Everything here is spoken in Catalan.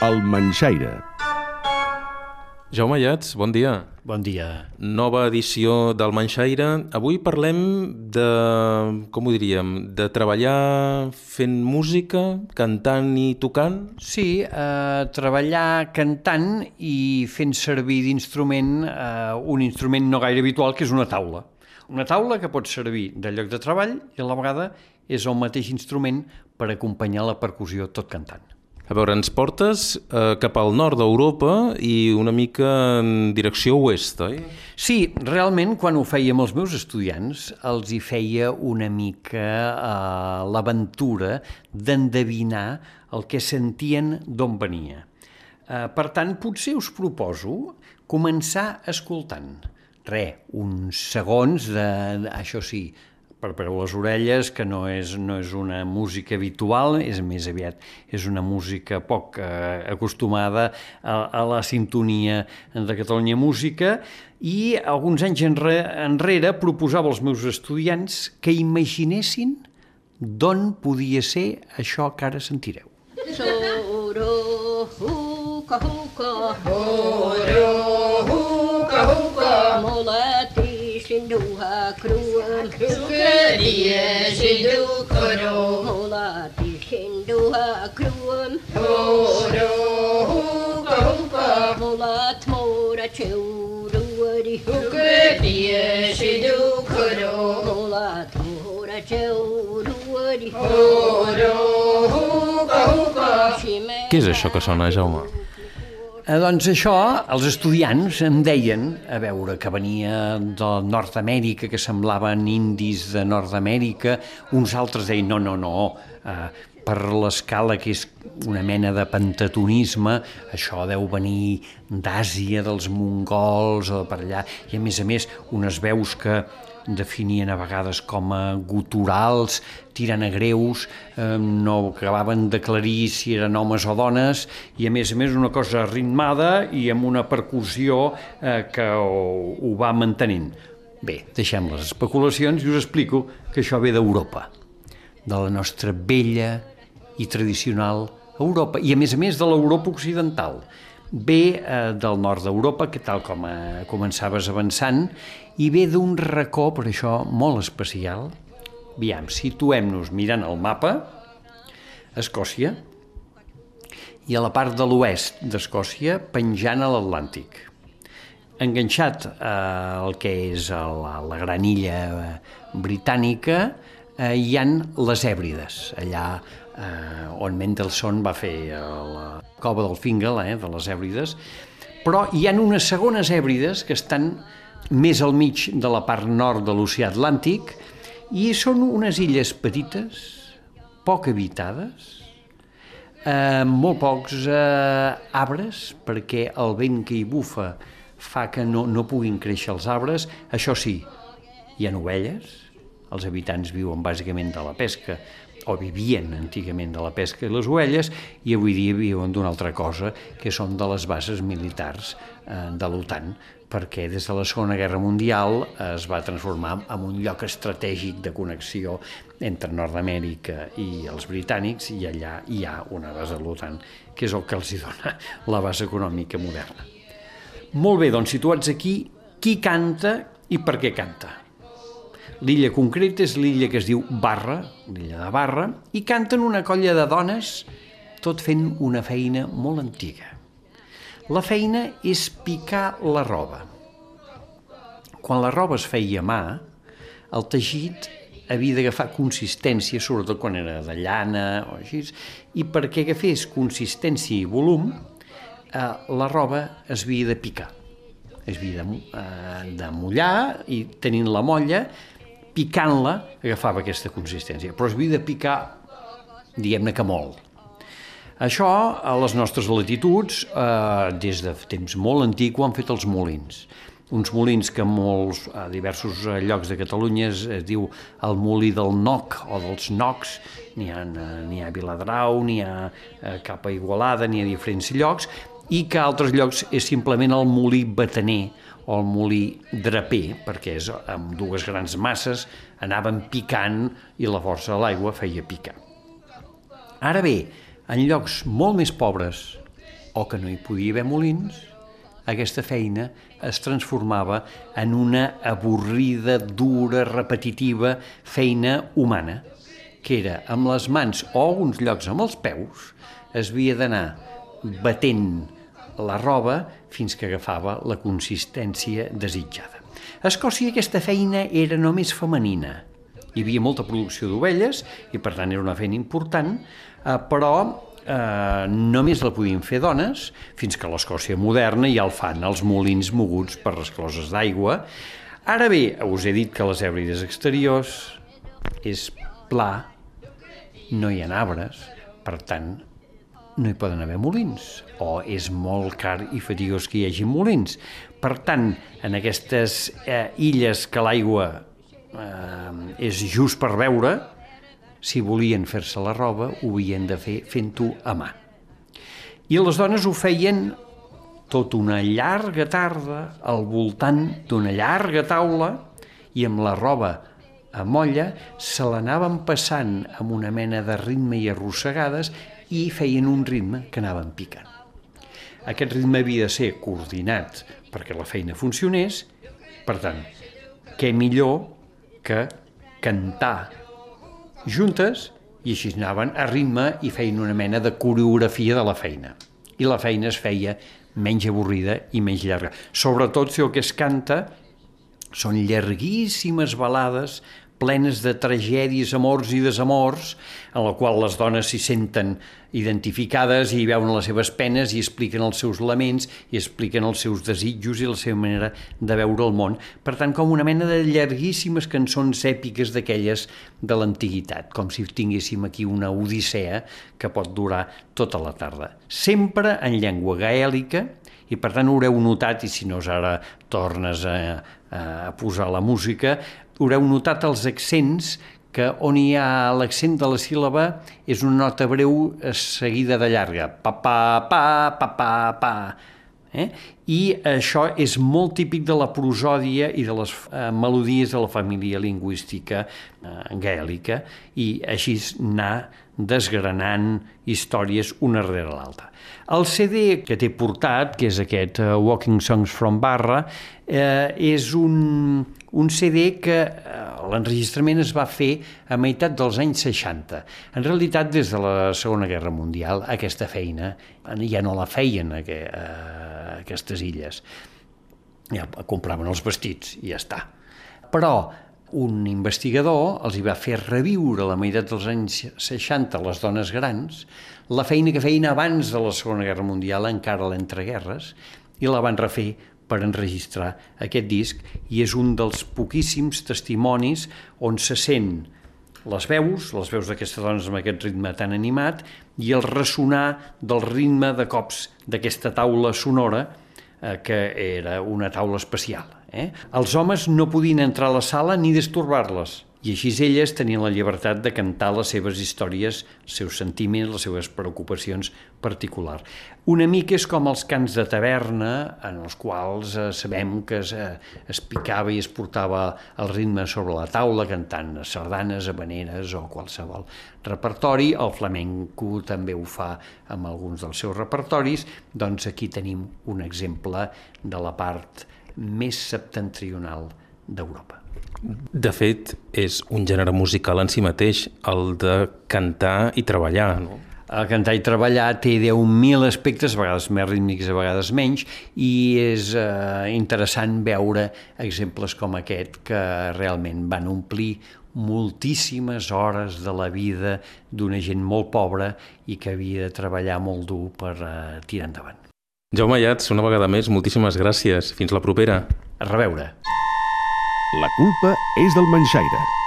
El Manxaire. Jaume Llats, bon dia. Bon dia. Nova edició del Manxaire. Avui parlem de, com ho diríem, de treballar fent música, cantant i tocant? Sí, eh, treballar cantant i fent servir d'instrument eh, un instrument no gaire habitual, que és una taula. Una taula que pot servir de lloc de treball i a la vegada és el mateix instrument per acompanyar la percussió tot cantant. A veure, ens portes eh, cap al nord d'Europa i una mica en direcció oest, oi? Sí, realment, quan ho fèiem els meus estudiants, els hi feia una mica eh, l'aventura d'endevinar el que sentien d'on venia. Eh, per tant, potser us proposo començar escoltant. Re, uns segons de això sí, per les orelles, que no és, no és una música habitual, és més aviat és una música poc eh, acostumada a, a la sintonia de Catalunya Música, i alguns anys enre, enrere proposava als meus estudiants que imaginessin d'on podia ser això que ara sentireu. Soro, huca, huca, Soro, huca, huca, molati, sinduha, cruam, Sukaria, sindu, koro, molati, sinduha, cruam, Soro, huca, huca, molat, mora, cheuruari, Sukaria, sindu, koro, molat, mora, cheuruari, Soro, huca, huca, Què és això que sona, Jaume? Eh, doncs això, els estudiants em deien, a veure, que venia de Nord-Amèrica, que semblaven indis de Nord-Amèrica, uns altres deien, no, no, no, eh, per l'escala que és una mena de pentatonisme, això deu venir d'Àsia, dels mongols o per allà, i a més a més unes veus que definien a vegades com a guturals, tirant a greus, eh, no acabaven d'aclarir si eren homes o dones, i a més a més una cosa ritmada i amb una percussió eh, que ho, ho va mantenint. Bé, deixem les especulacions i us explico que això ve d'Europa, de la nostra vella i tradicional Europa, i a més a més de l'Europa occidental. Ve eh, del nord d'Europa, que tal com eh, començaves avançant, i ve d'un racó, per això, molt especial. Aviam, situem-nos mirant el mapa, Escòcia, i a la part de l'oest d'Escòcia, penjant a l'Atlàntic. Enganxat al que és la, la gran illa britànica, eh, hi han les Hèbrides, allà eh, on Mendelssohn va fer la cova del Fingal, eh, de les Hèbrides, però hi han unes segones Hèbrides que estan més al mig de la part nord de l'oceà Atlàntic i són unes illes petites, poc habitades, eh, molt pocs eh, arbres, perquè el vent que hi bufa fa que no, no puguin créixer els arbres. Això sí, hi ha ovelles, els habitants viuen bàsicament de la pesca, o vivien antigament de la pesca i les ovelles, i avui dia viuen d'una altra cosa, que són de les bases militars eh, de l'OTAN, perquè des de la Segona Guerra Mundial es va transformar en un lloc estratègic de connexió entre Nord-Amèrica i els britànics, i allà hi ha una base de l'OTAN, que és el que els dona la base econòmica moderna. Molt bé, doncs situats aquí, qui canta i per què canta? L'illa concreta és l'illa que es diu Barra, l'illa de Barra, i canten una colla de dones tot fent una feina molt antiga. La feina és picar la roba. Quan la roba es feia a mà, el teixit havia d'agafar consistència, sobretot quan era de llana o així, i perquè agafés consistència i volum, eh, la roba es havia de picar. Es havia de, eh, de mullar i tenint la molla, picant-la, agafava aquesta consistència. Però es havia de picar, diguem-ne que molt. Això, a les nostres latituds, eh, des de temps molt antic, ho han fet els molins. Uns molins que molts, a diversos llocs de Catalunya es, es diu el molí del Noc o dels Nocs, n'hi ha, n'hi ha a Viladrau, n'hi ha a Igualada, n'hi ha a diferents llocs, i que a altres llocs és simplement el molí bataner o el molí draper, perquè és amb dues grans masses anaven picant i la força de l'aigua feia picar. Ara bé, en llocs molt més pobres o que no hi podia haver molins, aquesta feina es transformava en una avorrida, dura, repetitiva feina humana, que era amb les mans o uns llocs amb els peus, es havia d'anar batent la roba fins que agafava la consistència desitjada. A Escòcia aquesta feina era només femenina. Hi havia molta producció d'ovelles i per tant era una feina important, eh, però eh, només la podien fer dones, fins que l'Escòcia moderna ja el fan els molins moguts per les closes d'aigua. Ara bé, us he dit que les èbrides exteriors és pla, no hi ha arbres, per tant, no hi poden haver molins, o és molt car i fatigós que hi hagi molins. Per tant, en aquestes eh, illes que l'aigua eh, és just per veure, si volien fer-se la roba, ho havien de fer fent-ho a mà. I les dones ho feien tot una llarga tarda al voltant d'una llarga taula i amb la roba a molla se l'anaven passant amb una mena de ritme i arrossegades i feien un ritme que anaven picant. Aquest ritme havia de ser coordinat perquè la feina funcionés, per tant, què millor que cantar juntes i així anaven a ritme i feien una mena de coreografia de la feina. I la feina es feia menys avorrida i menys llarga. Sobretot si el que es canta són llarguíssimes balades plenes de tragèdies, amors i desamors, en la qual les dones s'hi senten identificades i veuen les seves penes i expliquen els seus laments i expliquen els seus desitjos i la seva manera de veure el món. Per tant, com una mena de llarguíssimes cançons èpiques d'aquelles de l'antiguitat, com si tinguéssim aquí una odissea que pot durar tota la tarda. Sempre en llengua gaèlica, i per tant haureu notat, i si no ara tornes a, a posar la música, haureu notat els accents que on hi ha l'accent de la síl·laba és una nota breu seguida de llarga. Pa, pa, pa, pa, pa, pa. Eh? I això és molt típic de la prosòdia i de les eh, melodies de la família lingüística eh, gaèlica i així anar desgranant històries una rere l'altra. El CD que té portat, que és aquest uh, Walking Songs from Barra, eh, és un, un CD que eh, l'enregistrament es va fer a meitat dels anys 60. En realitat, des de la Segona Guerra Mundial, aquesta feina ja no la feien a, aquestes illes. Ja compraven els vestits i ja està. Però un investigador els hi va fer reviure a la meitat dels anys 60 les dones grans la feina que feien abans de la Segona Guerra Mundial, encara l'entreguerres, i la van refer per enregistrar aquest disc i és un dels poquíssims testimonis on se sent les veus, les veus d'aquestes dones amb aquest ritme tan animat i el ressonar del ritme de cops d'aquesta taula sonora eh, que era una taula especial. Eh? Els homes no podien entrar a la sala ni disturbar-les i així elles tenien la llibertat de cantar les seves històries, els seus sentiments, les seves preocupacions particulars. Una mica és com els cants de taverna, en els quals eh, sabem que es, eh, es picava i es portava el ritme sobre la taula cantant sardanes, habaneres o qualsevol repertori. El flamenco també ho fa amb alguns dels seus repertoris. Doncs aquí tenim un exemple de la part més septentrional d'Europa. De fet, és un gènere musical en si mateix, el de cantar i treballar, no? El cantar i treballar té 10.000 aspectes, a vegades més rítmics, a vegades menys, i és eh, interessant veure exemples com aquest que realment van omplir moltíssimes hores de la vida d'una gent molt pobra i que havia de treballar molt dur per eh, tirar endavant. Jaume Ayats, una vegada més, moltíssimes gràcies. Fins la propera. A reveure. La culpa és del Manxaire.